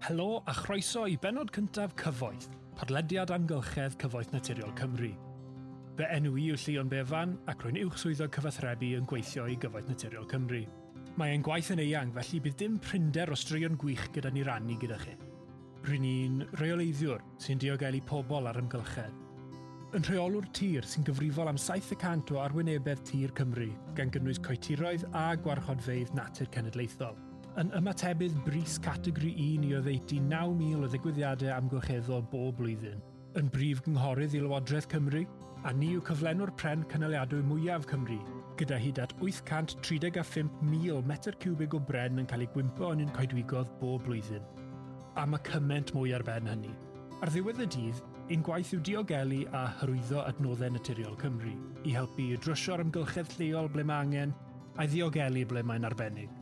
Helo a chroeso i benod cyntaf Cyfoeth, podlediad amgylchedd Cyfoeth Naturiol Cymru. Fe enw i yw Llion Befan ac rwy'n uwch swyddo cyfathrebu yn gweithio i Gyfoeth Naturiol Cymru. Mae ein gwaith yn eang, felly bydd dim prinder o straeon gwych gyda ni rannu gyda chi. Rwy'n ni'n reoleiddiwr sy'n diogelu pobl ar ymgylchedd. Yn rheolwr tir sy'n gyfrifol am 70% o arwynebedd tir Cymru, gan gynnwys coetiroedd a gwarchodfeidd natur cenedlaethol – Yn ymatebydd bris categori 1 i oddeutu 9,000 o ddigwyddiadau amgylcheddol bob blwyddyn, yn brif gynghorydd i Lywodraeth Cymru, a ni yw cyflenwr pren cynaliadwy mwyaf Cymru, gyda hyd at 835,000 metr cwbig o bren yn cael ei gwympo yn un coedwigodd bob blwyddyn. A mae cyment mwy ar ben hynny. Ar ddiwedd y dydd, ein gwaith yw diogelu a hyrwyddo adnoddau naturiol Cymru, i helpu i drysio'r amgylchedd lleol ble mae angen, a'i ddiogelu ble mae'n arbennig.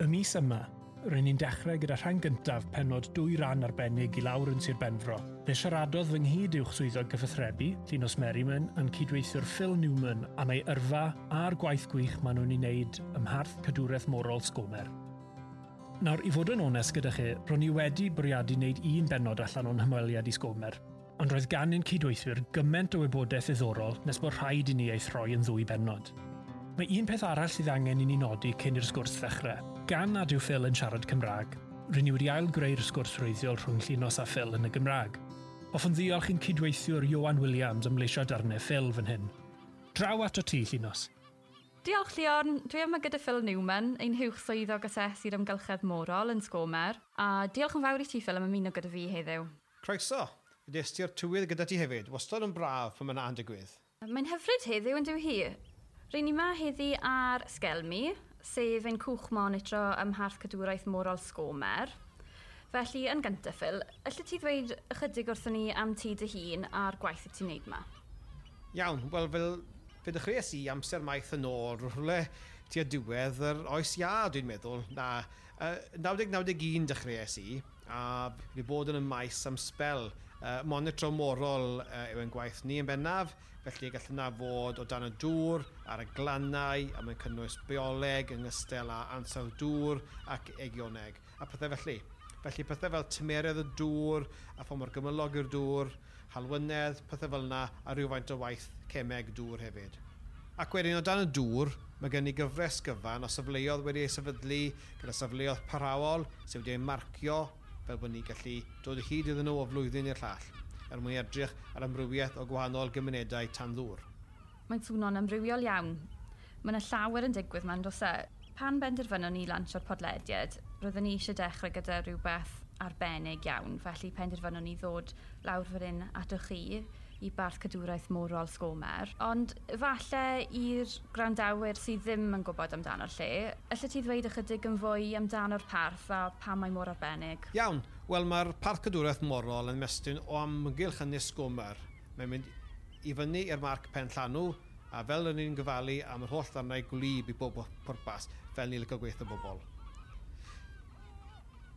Y mis yma, rydyn ni'n dechrau gyda rhan gyntaf penod dwy ran arbennig i lawr yn Sir Benfro. Fe siaradodd fy nghyd uwch swyddog gyfathrebu, Linus Merriman, yn cydweithio'r Phil Newman am ei yrfa a'r gwaith gwych maen nhw'n ei wneud ym Mharth Cadwraeth Morol Sgomer. Nawr, i fod yn onest gyda chi, ro'n i wedi bwriadu wneud un benod allan o'n hymweliad i Sgomer, ond roedd gan ein cydweithwyr gymaint o wybodaeth iddorol nes bod rhaid i ni ei throi yn ddwy benod. Mae un peth arall sydd angen i ni nodi cyn i'r sgwrs ddechrau, Gan nad yw Phil yn siarad Cymraeg, rydyn ni wedi ailgreu'r sgwrs reiddiol rhwng Llinos a Phil yn y Gymraeg. Hoffwn ddiolch i'n cydweithiwr Johan Williams am leisio darnau Phil fan hyn. Draw ato ti, Llinos. Diolch, Leon. Dwi yma gyda Phil Newman, ein hywch swyddog asesu'r ymgylchedd morol yn Sgomer, a diolch yn fawr i ti, Phil, am ymuno gyda fi heddiw. Croeso. Ydes ystyr tywydd gyda ti hefyd. Wastad yn braf pan mae'n yna digwydd. Mae'n hyfryd heddiw yn dyw hi. Rydyn ni yma heddi ar Sgelmi, sef ein cwch monitro ym Mharth cadwraeth moral sgomer. Felly, yn gyntaf, Phil, allai ti ddweud ychydig wrthyn ni am ti dy hun a'r gwaith y ti'n neud yma? Iawn, wel, fel fe dechreuais i amser maith yn ôl, rhywle tua diwedd yr oes ia, dwi'n meddwl. Na, uh, 1991 dechreuais i, a fi bod yn y maes am spel uh, monitro morol uh, yw ein gwaith ni yn bennaf, felly gallen na fod o dan y dŵr, ar y glannau, a mae'n cynnwys bioleg, yng ngystel a ansawdd dŵr ac egioneg, a pethau felly. Felly pethau fel tymeredd y dŵr, a ffordd mor gymylog i'r dŵr, halwynedd, pethau fel yna, a rhywfaint o waith cemeg dŵr hefyd. Ac wedyn o dan y dŵr, mae gen i gyfres gyfan o safleoedd wedi ei sefydlu gyda safleoedd parawol sydd wedi ei marcio fel bod ni'n gallu dod o hyd iddyn nhw o flwyddyn i'r llall er mwyn edrych ar ymrywiaeth o gwahanol gymunedau tan ddŵr. Mae'n swnon ymrywiol iawn. Mae yna llawer yn digwydd ma'n dosa. E. Pan benderfynon ni lansio'r podlediad, roeddwn ni eisiau dechrau gyda rhywbeth arbennig iawn, felly penderfynon ni ddod lawr fan hyn atwch chi i barth cadwraeth morol sgomer. Ond falle i'r grandawyr sydd ddim yn gwybod amdano'r lle, allai ti ddweud ychydig yn fwy amdano'r parth a pam mae mor arbennig? Iawn, wel mae'r parth cadwraeth morol yn mestyn o amgylch yn sgomer. Mae'n mynd i fyny i'r marc pen llanw, a fel yn ni'n gyfalu am yr holl ddarnau gwlyb i bob pwrpas fel ni'n lygo gweithio bobl.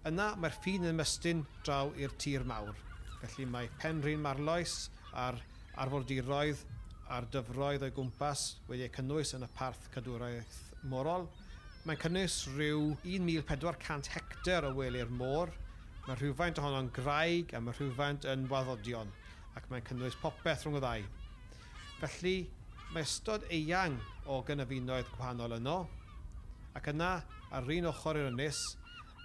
Yna mae'r ffin yn ymestyn draw i'r tir mawr, felly mae Penrhyn Marloes a'r arfordiroedd a'r dyfroedd o'i gwmpas wedi'u cynnwys yn y parth cadwraeth morol. Mae'n cynnwys rhyw 1400 hectar o wely'r môr. Mae rhywfaint ohono'n graig a mae rhywfaint yn waddodion ac mae'n cynnwys popeth rhwng y ddau. Felly, mae ystod eang o gynyfinoedd gwahanol yno ac yna ar un ochr i'r ynys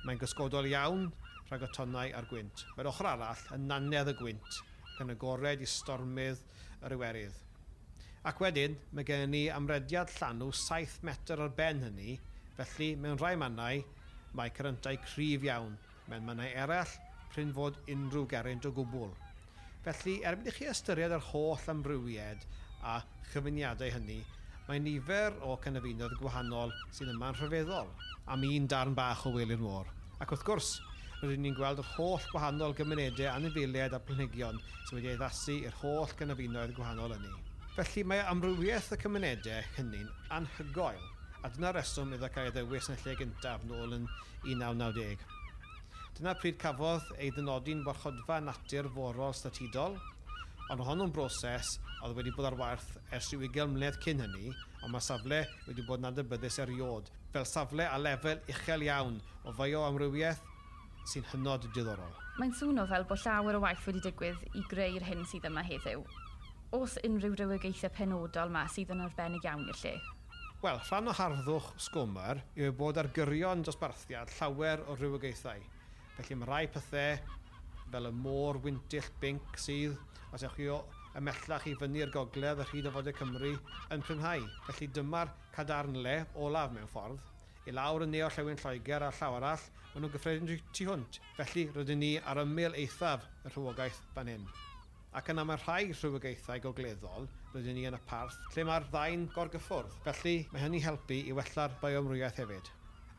mae'n gysgodol iawn rhag y tonnau a'r gwynt. Mae'r ochr arall yn nanedd y gwynt gan yn agored i stormydd yr iwerydd. Ac wedyn, mae gen ni amrediad llanw 7 metr ar ben hynny, felly mewn rhai mannau mae cyryntau cryf iawn, mewn mannau eraill pryn fod unrhyw geraint o gwbl. Felly, erbyn i chi ystyried yr holl amrywiad a chyfyniadau hynny, mae nifer o canafinoedd gwahanol sydd yma'n rhyfeddol am un darn bach o Wely'r Môr. Ac wrth gwrs, rydyn ni'n gweld yr holl gwahanol gymunedau anifeiliaid a planhigion sydd wedi addasu i'r holl ganafinoedd gwahanol yni. Felly mae amrywiaeth y cymunedau hynny'n anhygoel, a dyna'r reswm iddo cael ei ddewis yn y lle gyntaf nôl yn 1990. Dyna pryd cafodd ei ddynodi'n warchodfa natur forol statudol, ond hon broses oedd wedi bod ar warth ers rhyw 20 mlynedd cyn hynny, ond mae safle wedi bod yn adnabyddus eriod, fel safle a lefel uchel iawn o feio amrywiaeth sy'n hynod diddorol. Mae'n swno fel bod llawer o waith wedi digwydd i greu'r hyn sydd yma heddiw. Os unrhyw rywogaethau penodol yma sydd yn arbennig iawn i'r lle? Wel, rhan o harddwch sgwmar yw bod ar gyrion dosbarthiad llawer o rywogaethau. Felly mae rai pethau fel y môr wyntill binc sydd, os ewch chi o ymellach i fyny'r gogledd y rhyd o fod y Cymru yn prynhau. Felly dyma'r cadarnle olaf mewn ffordd i lawr yn neo-llewn Lloegr a llaw arall, maen nhw'n gyffredin tu hwnt, felly rydyn ni ar ymyl eithaf y rhywogaeth fan hyn. Ac yna mae rhai rhywogaethau gogleddol rydyn ni yn y parth lle mae'r ddain gorgyffwrdd, felly mae hynny helpu i wella'r biomrywiaeth hefyd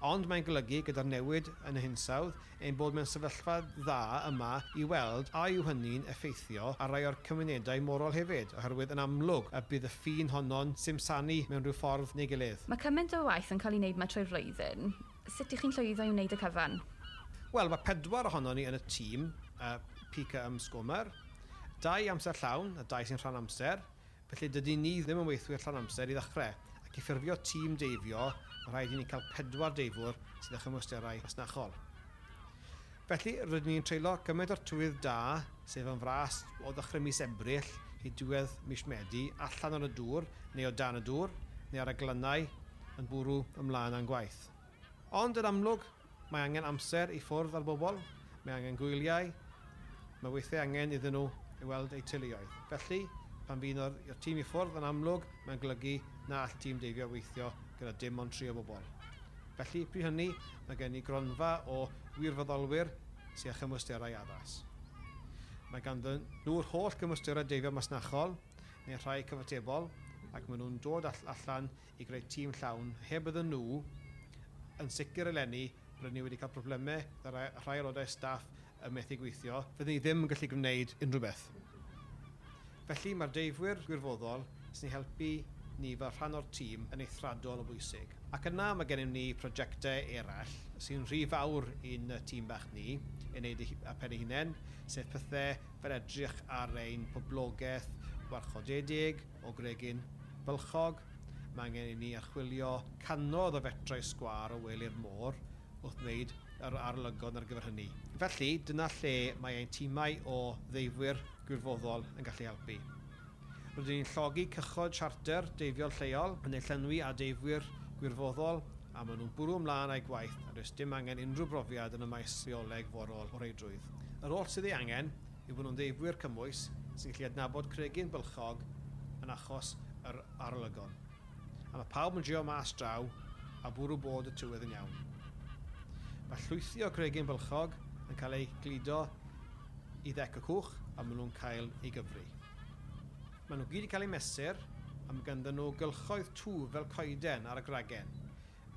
ond mae'n golygu gyda'r newid yn y hinsawdd ein bod mewn sefyllfa dda yma i weld a yw hynny'n effeithio ar rai o'r cymunedau morol hefyd, oherwydd yn amlwg y bydd y ffin honno'n simsanu mewn rhyw ffordd neu gilydd. Mae cymaint o waith yn cael ei wneud mae trwy'r flwyddyn. Sut ych chi'n llwyddo i wneud y cyfan? Wel, mae pedwar ohono ni yn y tîm, uh, Pica Ym Sgomer, dau amser llawn a dau sy'n rhan amser, felly dydy ni ddim yn weithwyr rhan amser i ddechrau ac i ffurfio tîm deifio rhaid i ni cael pedwar deifwr sydd â chymwysterau masnachol. Felly, rydyn ni'n treulio gymaint o'r tywydd da, sef yn fras o ddechrau mis ebryll i diwedd mis Medi, allan o'r y dŵr, neu o dan y dŵr, neu ar y glynau yn bwrw ymlaen â'n gwaith. Ond yn amlwg, mae angen amser i ffwrdd ar bobl, mae angen gwyliau, mae weithiau angen iddyn nhw i weld eu tylioedd. Felly, pan fi'n o'r tîm i ffwrdd yn amlwg, mae'n golygu na all tîm deifio weithio gyda dim ond tri o bobl. Felly, pri hynny, mae gen i gronfa o wirfoddolwyr sy'n chymwysterau addas. Mae ganddyn nhw'r holl gymwysterau deifio masnachol neu rhai cyfatebol ac maen nhw'n dod all allan i greu tîm llawn heb ydyn nhw yn sicr eleni rydyn ni wedi cael problemau gyda rhai aelodau staff y methu gweithio, fyddwn ni ddim yn gallu gwneud unrhyw beth. Felly mae'r deifwyr gwirfoddol sy'n helpu ni fel rhan o'r tîm yn eithradol o bwysig. Ac yna mae gennym ni prosiectau eraill sy'n rhy fawr i'n tîm bach ni, yn neud a pen ei hunain, sef pethau fel edrych ar ein poblogaeth warchodedig o gregin bylchog. Mae angen i ni archwilio canodd o fetrau sgwar o wely'r môr wrth wneud yr arlygon ar gyfer hynny. Felly, dyna lle mae ein tîmau o ddeifwyr gwirfoddol yn gallu helpu. Rydyn ni'n llogi cychod charter deifio'r lleol yn ei llenwi a deifwyr gwirfoddol a maen nhw'n bwrw ymlaen a'u gwaith a does dim angen unrhyw brofiad yn y maes rheoleg forol o reidrwydd. Yr oll sydd ei angen yw bod nhw'n deifwyr cymwys sy'n gallu adnabod cregin bylchog yn achos yr arolygon. A mae pawb yn geo mas draw a bwrw bod y tywydd yn iawn. Mae llwythio cregin bylchog yn cael ei glido i ddec y cwch a maen nhw'n cael ei gyfri. Maen nhw gyd i cael eu mesur a mae ganddyn nhw gylchoedd twf fel coeden ar y gragen.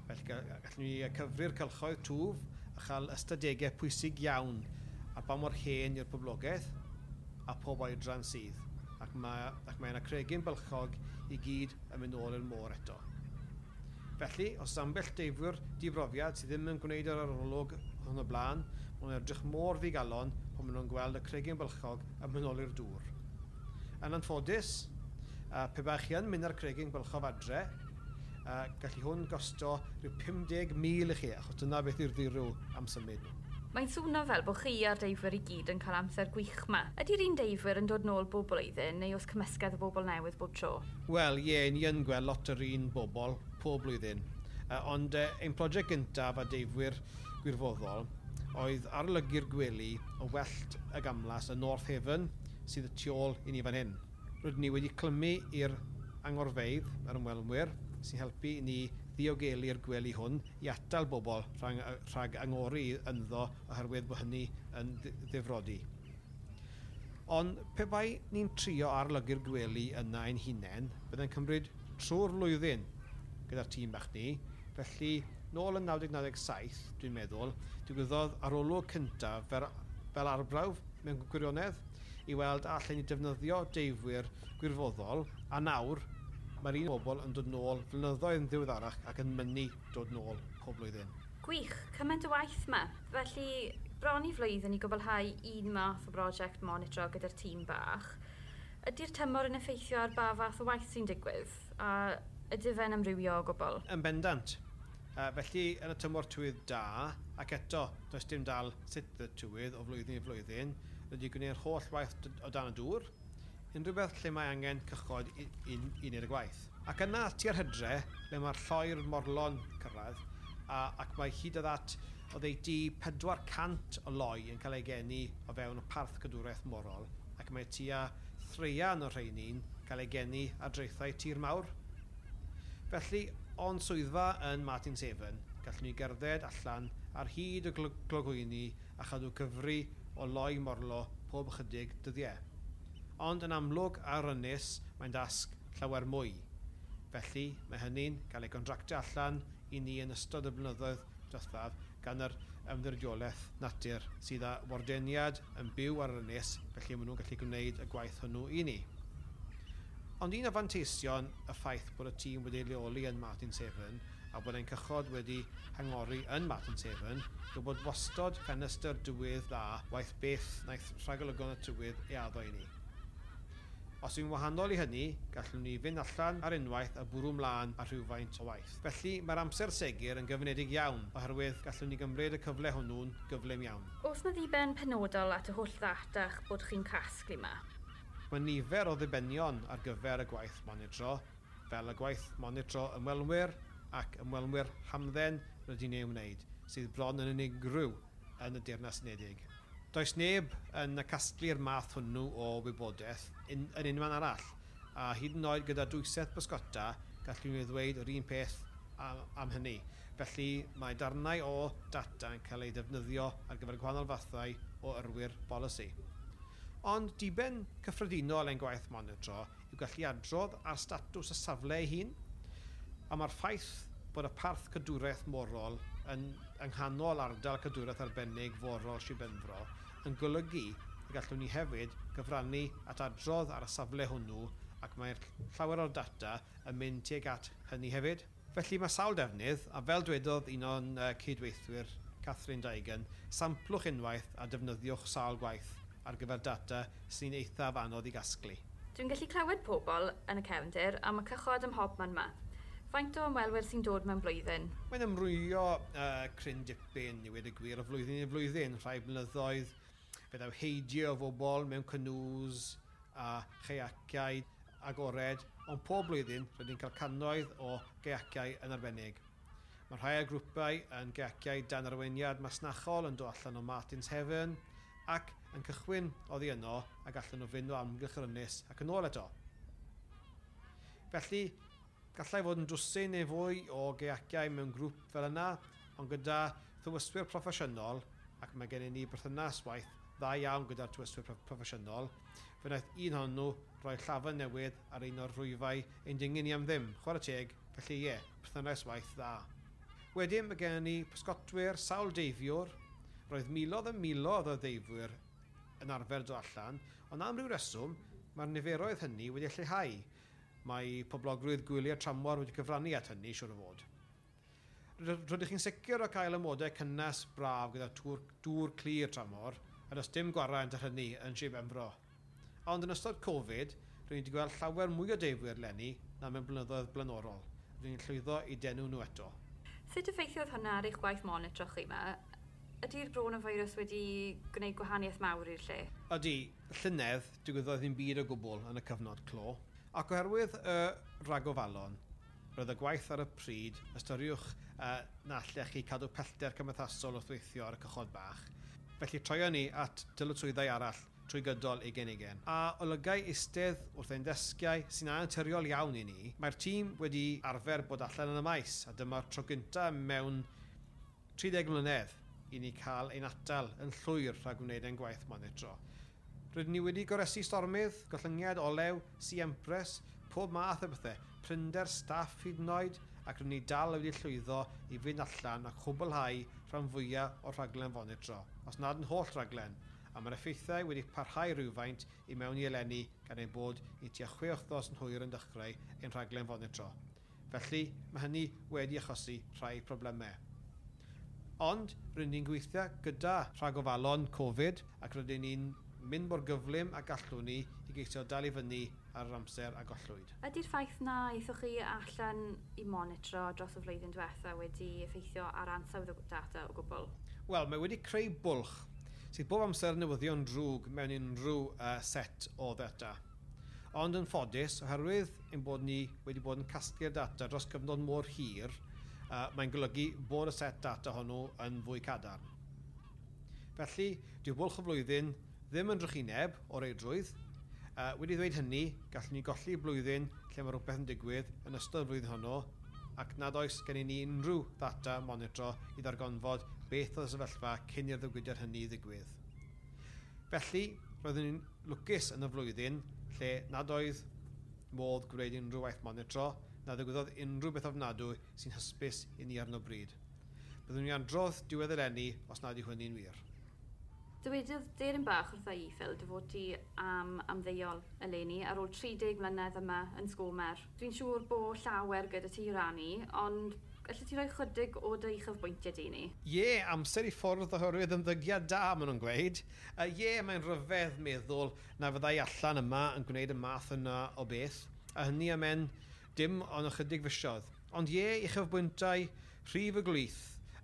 Felly gallwn ni cyfri'r cylchoedd twf a chael ystadegau pwysig iawn a ba mor hen i'r poblogaeth a pob oedran sydd. Ac mae, ac mae yna cregyn bylchog i gyd yn mynd ôl i'r môr eto. Felly, os ambell deifwyr difrofiad sydd ddim yn gwneud yr arolwg hwn o blaen, maen edrych mor ddigalon pan maen nhw'n gweld y cregyn bylchog yn mynd ôl i'r dŵr. Yn anffodus, uh, pe bach chi yn mynd ar cregin bylchof adre, uh, gallu hwn gosto rhyw 50,000 i chi, achos dyna beth yw'r ddirw am symud nhw. Mae'n swnio fel bod chi a'r deifwyr i gyd yn cael amser gwych ma. Ydy'r un deifwyr yn dod nôl bob blwyddyn neu oes cymysgedd o bobl newydd bob tro? Wel, ie, yeah, ni yn gweld lot yr un bobl pob blwyddyn. Uh, ond uh, ein prosiect gyntaf a deifwyr gwirfoddol oedd arlygu'r gwely o wellt y gamlas y North Haven sydd y tu ôl i ni fan hyn. Rydyn ni wedi clymu i'r angorfeidd, ar ymwelwyr, sy'n helpu i ni ddiogelu'r gwely hwn i atal bobl rhag, rhag angori ynddo oherwydd bod hynny yn ddifrodi. Ond pe bai ni'n trio arlygu'r gwely yna ein hunain, byddai'n cymryd trwy'r flwyddyn gyda'r tîm bach ni. Felly, nôl yn 1997, dwi'n meddwl, digwyddodd arolwg cyntaf fel fel arbrawf mewn gwirionedd i weld allan ni defnyddio deifwyr gwirfoddol a nawr mae'r un bobl yn dod nôl flynyddoedd yn ddiweddarach ac yn mynnu dod nôl pob blwyddyn. Gwych, cymaint o waith yma. Felly, bron i flwyddyn i gwblhau un math o brosiect monitro gyda'r tîm bach. Ydy'r tymor yn effeithio ar ba fath o waith sy'n digwydd? A ydy fe'n amrywio o gwbl? Yn bendant. Uh, felly, yn y tymor tywydd da, ac eto, does dim dal sut y tywydd o flwyddyn i flwyddyn, rydw i'n gwneud holl waith o dan y dŵr, unrhyw beth lle mae angen cychod i, i, i wneud y gwaith. Ac yna tua'r hydre, le mae'r lloer morlon cyrraedd, a, ac mae hyd o ddat o ddeiti 400 o loi yn cael ei geni o fewn y parth cadwraeth morol, ac mae tua threian o rheini'n cael ei geni a dreithau tir mawr. Felly, Ond swyddfa yn Martin Seven, gallwn ni gerdded allan ar hyd y glogwyni a chadw cyfri o loi morlo pob ychydig dyddiau. Ond yn amlwg ar ynys, mae'n dasg llawer mwy. Felly, mae hynny'n cael ei gontractio allan i ni yn ystod y blynyddoedd dwethaf gan yr ymddiriolaeth natur sydd â wardeniad yn byw ar yr ynys, felly maen nhw'n gallu gwneud y gwaith hwnnw i ni. Ond un o fanteision y ffaith bod y tîm wedi leoli yn Martin Seven a bod ein cychod wedi hangori yn Martin Seven yw bod wastod ffenestr dywydd dda waith beth naeth rhagolygon y tywydd ei addo i ni. Os yw'n wahanol i hynny, gallwn ni fynd allan ar unwaith a bwrw mlaen a rhywfaint o waith. Felly mae'r amser segur yn gyfnedig iawn oherwydd gallwn ni gymryd y cyfle hwnnw'n gyflym iawn. Os na ddiben penodol at y holl ddatach bod chi'n casglu yma, mae nifer o ddibenion ar gyfer y gwaith monitro, fel y gwaith monitro ymwelwyr ac ymwelwyr hamdden rydyn ni'n wneud, sydd bron yn unigryw yn y Deyrnas Unedig. Does neb yn y casglu'r math hwnnw o wybodaeth yn, yn unman arall, a hyd yn oed gyda dwysedd bysgota, gallwn ni ddweud yr un peth am, am hynny. Felly mae darnau o data yn cael ei defnyddio ar gyfer gwahanol fathau o yrwyr bolisi ond diben cyffredinol ein gwaith monitro yw gallu adrodd ar statws y safle ei hun, a mae'r ffaith bod y parth cadwraeth morol yn ynghanol ardal cadwraeth arbennig forol Sibenfro yn golygu y gallwn ni hefyd gyfrannu at adrodd ar y safle hwnnw ac mae'r llawer o'r data yn mynd tuag at hynny hefyd. Felly mae sawl defnydd, a fel dwedodd un o'n uh, cydweithwyr Catherine Daigen, samplwch unwaith a defnyddiwch sawl gwaith ar gyfer data sy'n eithaf anodd i gasglu. Dwi'n gallu clywed pobl yn y cefndir am y cychod ym hobman yma. Faint o ymwelwyr sy'n dod mewn blwyddyn? Mae'n ymrwyo uh, cryn dipyn i wedi gwir o flwyddyn i flwyddyn. Rhai blynyddoedd fyddaw heidio o bobl mewn cynws a cheiaciau agored, ond pob blwyddyn rydyn ni'n cael cannoedd o geiaciau yn arbennig. Mae rhai o grwpau yn geiaciau dan arweiniad masnachol yn dod allan o Martins Heaven, ac yn cychwyn oddi yno a gallen nhw fynd o amgylch yr ynys ac yn ôl eto. Felly, gallai fod yn dwsyn neu fwy o geaciau mewn grŵp fel yna, ond gyda thywyswyr proffesiynol, ac mae gennym ni berthynas waith dda iawn gyda'r tywyswyr proffesiynol, fe wnaeth un hon nhw roi llafa newydd ar un o'r rwyfau ein dingyn i am ddim, chwarae teg, felly ie, perthynas waith dda. Wedyn mae gennym ni pysgotwyr sawl deifiwr Roedd milodd a milodd o ddeifwyr yn arfer do allan, ond am ryw reswm, mae'r niferoedd hynny wedi lleihau. Mae poblogrwydd gwyliau tramor wedi cyfrannu at hynny, siwr o fod. Rydych chi'n sicr o cael ymodau cynnes braf gyda tŵr, dŵr clir tramor, a does dim gwarant ar hynny yn Sir Benfro. Ond yn ystod Covid, rydyn ni wedi gweld llawer mwy o deifwyr lenni na mewn blynyddoedd blaenorol. Rydyn ni'n llwyddo i denw nhw eto. Sut effeithiodd hwnna ar eich gwaith monitro chi yma ydy'r bronavirus wedi gwneud gwahaniaeth mawr i'r lle? Ydy, llynedd digwyddodd ddim byd o gwbl yn y cyfnod clo. Ac oherwydd y uh, ragofalon, roedd y gwaith ar y pryd, ystyriwch uh, na allech chi cadw pellter cymdeithasol wrth weithio ar y cychod bach. Felly troion ni at dyletswyddau arall trwy gydol ei genigen. A olygau eistedd wrth ein desgiau sy'n anaturiol iawn i ni, mae'r tîm wedi arfer bod allan yn y maes, a dyma'r tro gyntaf mewn 30 mlynedd i ni cael ein atal yn llwyr rhag wneud ein gwaith monitro. Rydyn ni wedi goresu stormydd, gollyngiad, olew, si empres, pob math o bethau, prynder, staff hyd yn oed, ac rydyn ni dal wedi llwyddo i fynd allan a chwblhau rhan fwyaf o'r rhaglen fonitro, os nad yn holl rhaglen, a mae'r effeithiau wedi parhau rhywfaint i mewn i eleni gan ei bod i tua 6 wythnos yn hwyr yn dechrau ein rhaglen fonitro. Felly, mae hynny wedi achosi rhai problemau. Ond rydyn ni'n gweithio gyda rhagofalon Covid ac rydyn ni'n mynd mor gyflym a gallwn ni i geisio dal i fyny ar yr amser a gollwyd. Ydy'r ffaith na eithwch chi allan i monitro dros y flwyddyn diwetha wedi effeithio ar ansawdd o data o gwbl? Wel, mae wedi creu bwlch sydd bob amser newyddion drwg mewn unrhyw uh, set o ddata. Ond yn ffodus, oherwydd ein bod ni wedi bod yn casglu'r data dros gyfnod mor hir, uh, mae'n golygu bod y set data hwnnw yn fwy cadarn. Felly, dyw bwlch y flwyddyn ddim yn drychineb o'r eidrwydd. Uh, wedi ddweud hynny, gallwn ni golli blwyddyn lle mae rhywbeth yn digwydd yn ystod y flwyddyn hwnnw ac nad oes gen i ni unrhyw ddata monitro i ddargonfod beth oedd y sefyllfa cyn i'r ddigwyddiad hynny ddigwydd. Felly, roeddwn ni'n lwcus yn y flwyddyn lle nad oedd modd gwneud unrhyw waith monitro na ddigwyddodd unrhyw beth ofnadwy sy'n hysbys i ni arno bryd. Byddwn ni androdd diwedd yr enni os nad yw hynny'n wir. Dywedodd Deryn Bach wrtha i, Phil, dy fod ti am amddeuol eleni ar ôl 30 mlynedd yma yn sgomer. Dwi'n siŵr bod llawer gyda ti rannu, ond gallu ti roi chydig o dy chyfbwyntiau di ni? Ie, yeah, amser i ffordd oherwydd ymddygiad da, maen nhw'n gweud. Ie, Uh, yeah, mae'n rhyfedd meddwl na fyddai allan yma yn gwneud y math yna o beth. A hynny am dim ond ychydig fysiodd. Ond ie, i chyfbwyntau rhif y glwyth,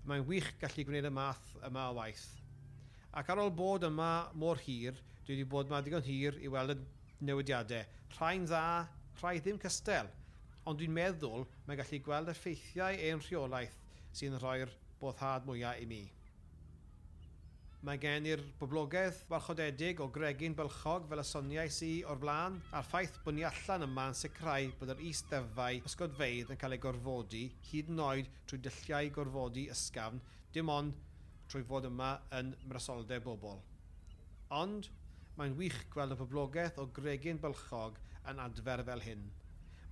mae'n wych gallu gwneud y math yma o waith. Ac ar ôl bod yma mor hir, dwi wedi bod yma digon hir i weld y newidiadau. Rhain dda, rhai ddim cystel, ond dwi'n meddwl mae'n gallu gweld effeithiau ein rheolaeth sy'n rhoi'r boddhad mwyaf i mi. Mae gen i'r boblogaeth warchodedig o gregin bylchog fel y soniais i o'r blaen, a'r ffaith bod ni allan yma yn sicrhau bod yr is-deddfau ysgodfeidd yn cael ei gorfodi hyd yn oed trwy dylliau gorfodi ysgafn, dim ond trwy fod yma yn mrasoldeb bobl. Ond, mae'n wych gweld y boblogaeth o gregin bylchog yn adfer fel hyn.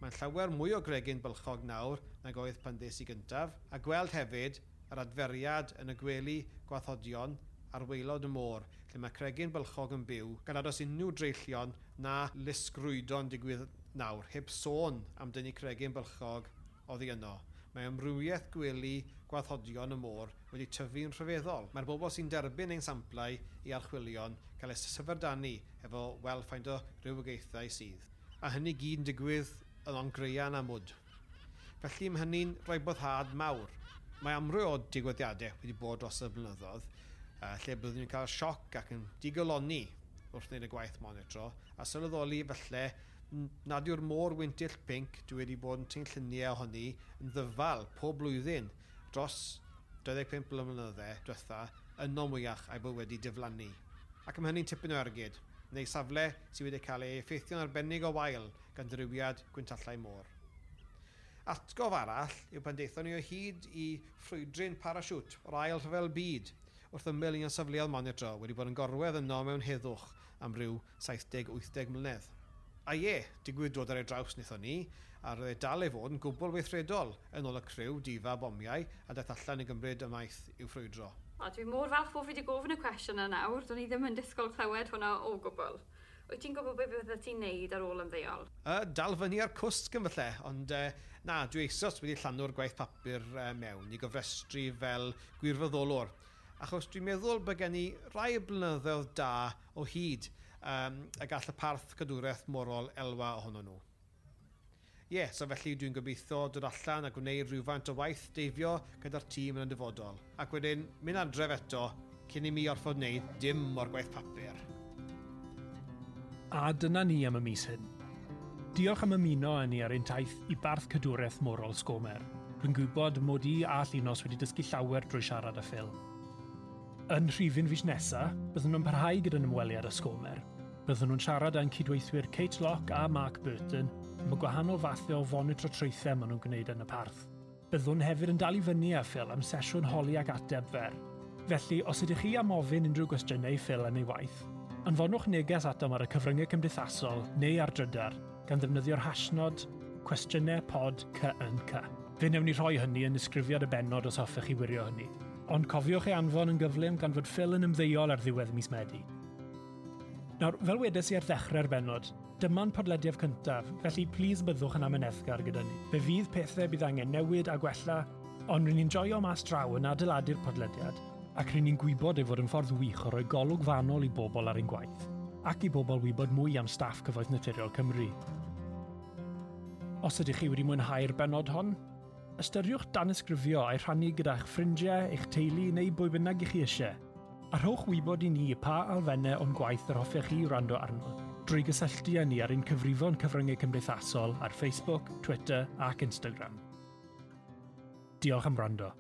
Mae'n llawer mwy o gregin bylchog nawr nag oedd pan ddes i gyntaf, a gweld hefyd yr adferiad yn y gwely gwathodion ar weilod y môr, lle mae cregin bylchog yn byw, gan ados unrhyw dreullion na lusgrwydo'n digwydd nawr, heb sôn am dynnu cregin bylchog oddi yno. Mae ymrwyeth gwely gwathodion y môr wedi tyfu'n rhyfeddol. Mae'r bobl sy'n derbyn ein samplau i archwilion cael eu syferdanu efo welffaint o rhywogaethau sydd. A hynny gyd yn digwydd yn ongreian am mwd. Felly mae hynny'n rhoi boddhad mawr. Mae amryw o digwyddiadau wedi bod dros y blynyddoedd, uh, lle byddwn ni'n cael sioc ac yn digoloni wrth wneud y gwaith monitro, a sylweddoli felly nad yw'r môr wyntill pink dwi wedi bod yn tyn lluniau ohoni yn ddyfal pob blwyddyn dros 25 blynyddoedd diwetha yno mwyach a'i bod wedi diflannu. Ac ym hynny'n tipyn o ergyd, neu safle sydd wedi cael ei effeithio'n arbennig o wael gan ddirywiad gwyntallau môr. Atgof arall yw pan deithon ni o hyd i ffrwydryn parasiwt o'r ail rhyfel byd wrth ymyl un safleoedd monitro wedi bod yn gorwedd yno mewn heddwch am ryw 70-80 mlynedd. A ie, digwydd dod ar ei draws wnaethon ni, a roedd e dal ei fod yn gwbl weithredol yn ôl y criw difa bomiau a daeth allan i gymryd y maith i'w ffrwydro. O, dwi mor falch bod fi wedi gofyn y cwestiwn yna nawr, do'n i ddim yn disgwyl clywed hwnna o gwbl. Wyt ti'n gwybod beth bydde ti'n neud ar ôl ymddeol? Uh, dal fyny ar cwst gymfalle, ond uh, na, dwi eisoes wedi llanw'r gwaith papur uh, mewn i gyfrestru fel gwirfoddolwr. Achos dwi'n meddwl bod gen i rai blynyddoedd da o hyd um, y gall y parth cadwraeth morol elwa ohono nhw. Ie, yeah, so felly dwi'n gobeithio dod allan a gwneud rhywfaint o waith deifio gyda'r tîm yn y dyfodol. Ac wedyn, mynd adref eto cyn i mi orfod wneud dim o'r gwaith papur. A dyna ni am y mis hyn. Diolch am ymuno â ni ar ein taith i barth cadwraeth morol Sgomer. Rwy'n gwybod mod i a llunos wedi dysgu llawer drwy siarad y ffilm. Yn rhifin fus nesaf, byddwn nhw'n parhau gyda'n ymweliad ysgomer. Byddwn nhw'n siarad â'n cydweithwyr Kate Locke a Mark Burton am y gwahanol fathau o fonitro treithau maen nhw'n gwneud yn y parth. Byddwn hefyd yn dal i fyny â Phil am sesiwn holi ag ateb fer. Felly, os ydych chi am ofyn unrhyw gwestiynau Phil yn ei waith, anfonwch neges atom ar y cyfryngau cymdeithasol neu ar drydar gan ddefnyddio'r hasnod cwestiynau pod CNC. Fe newn ni rhoi hynny yn ysgrifiad y benod os hoffech chi wirio hynny ond cofiwch ei anfon yn gyflym gan fod Phil yn ymddeol ar ddiwedd mis Medi. Nawr, fel wedes i ar ddechrau'r benod, dyma'n podlediad cyntaf, felly plis byddwch yn amyneddgar gyda ni. Fe fydd pethau bydd angen newid a gwella, ond rydyn ni'n joio mas draw yn adeiladu'r podlediad, ac rydyn ni'n gwybod ei fod yn ffordd wych o roi golwg fanol i bobl ar ein gwaith, ac i bobl wybod mwy am staff cyfoeth naturiol Cymru. Os ydych chi wedi mwynhau'r benod hon, ystyriwch danysgrifio a'i rhannu gyda'ch ffrindiau, eich teulu neu bwy bynnag i chi eisiau. A rhowch wybod i ni pa alfennau o'n gwaith yr hoffech chi wrando arno. Drwy gysylltu â ni ar ein cyfrifon cyfryngau cymdeithasol ar Facebook, Twitter ac Instagram. Diolch am wrando.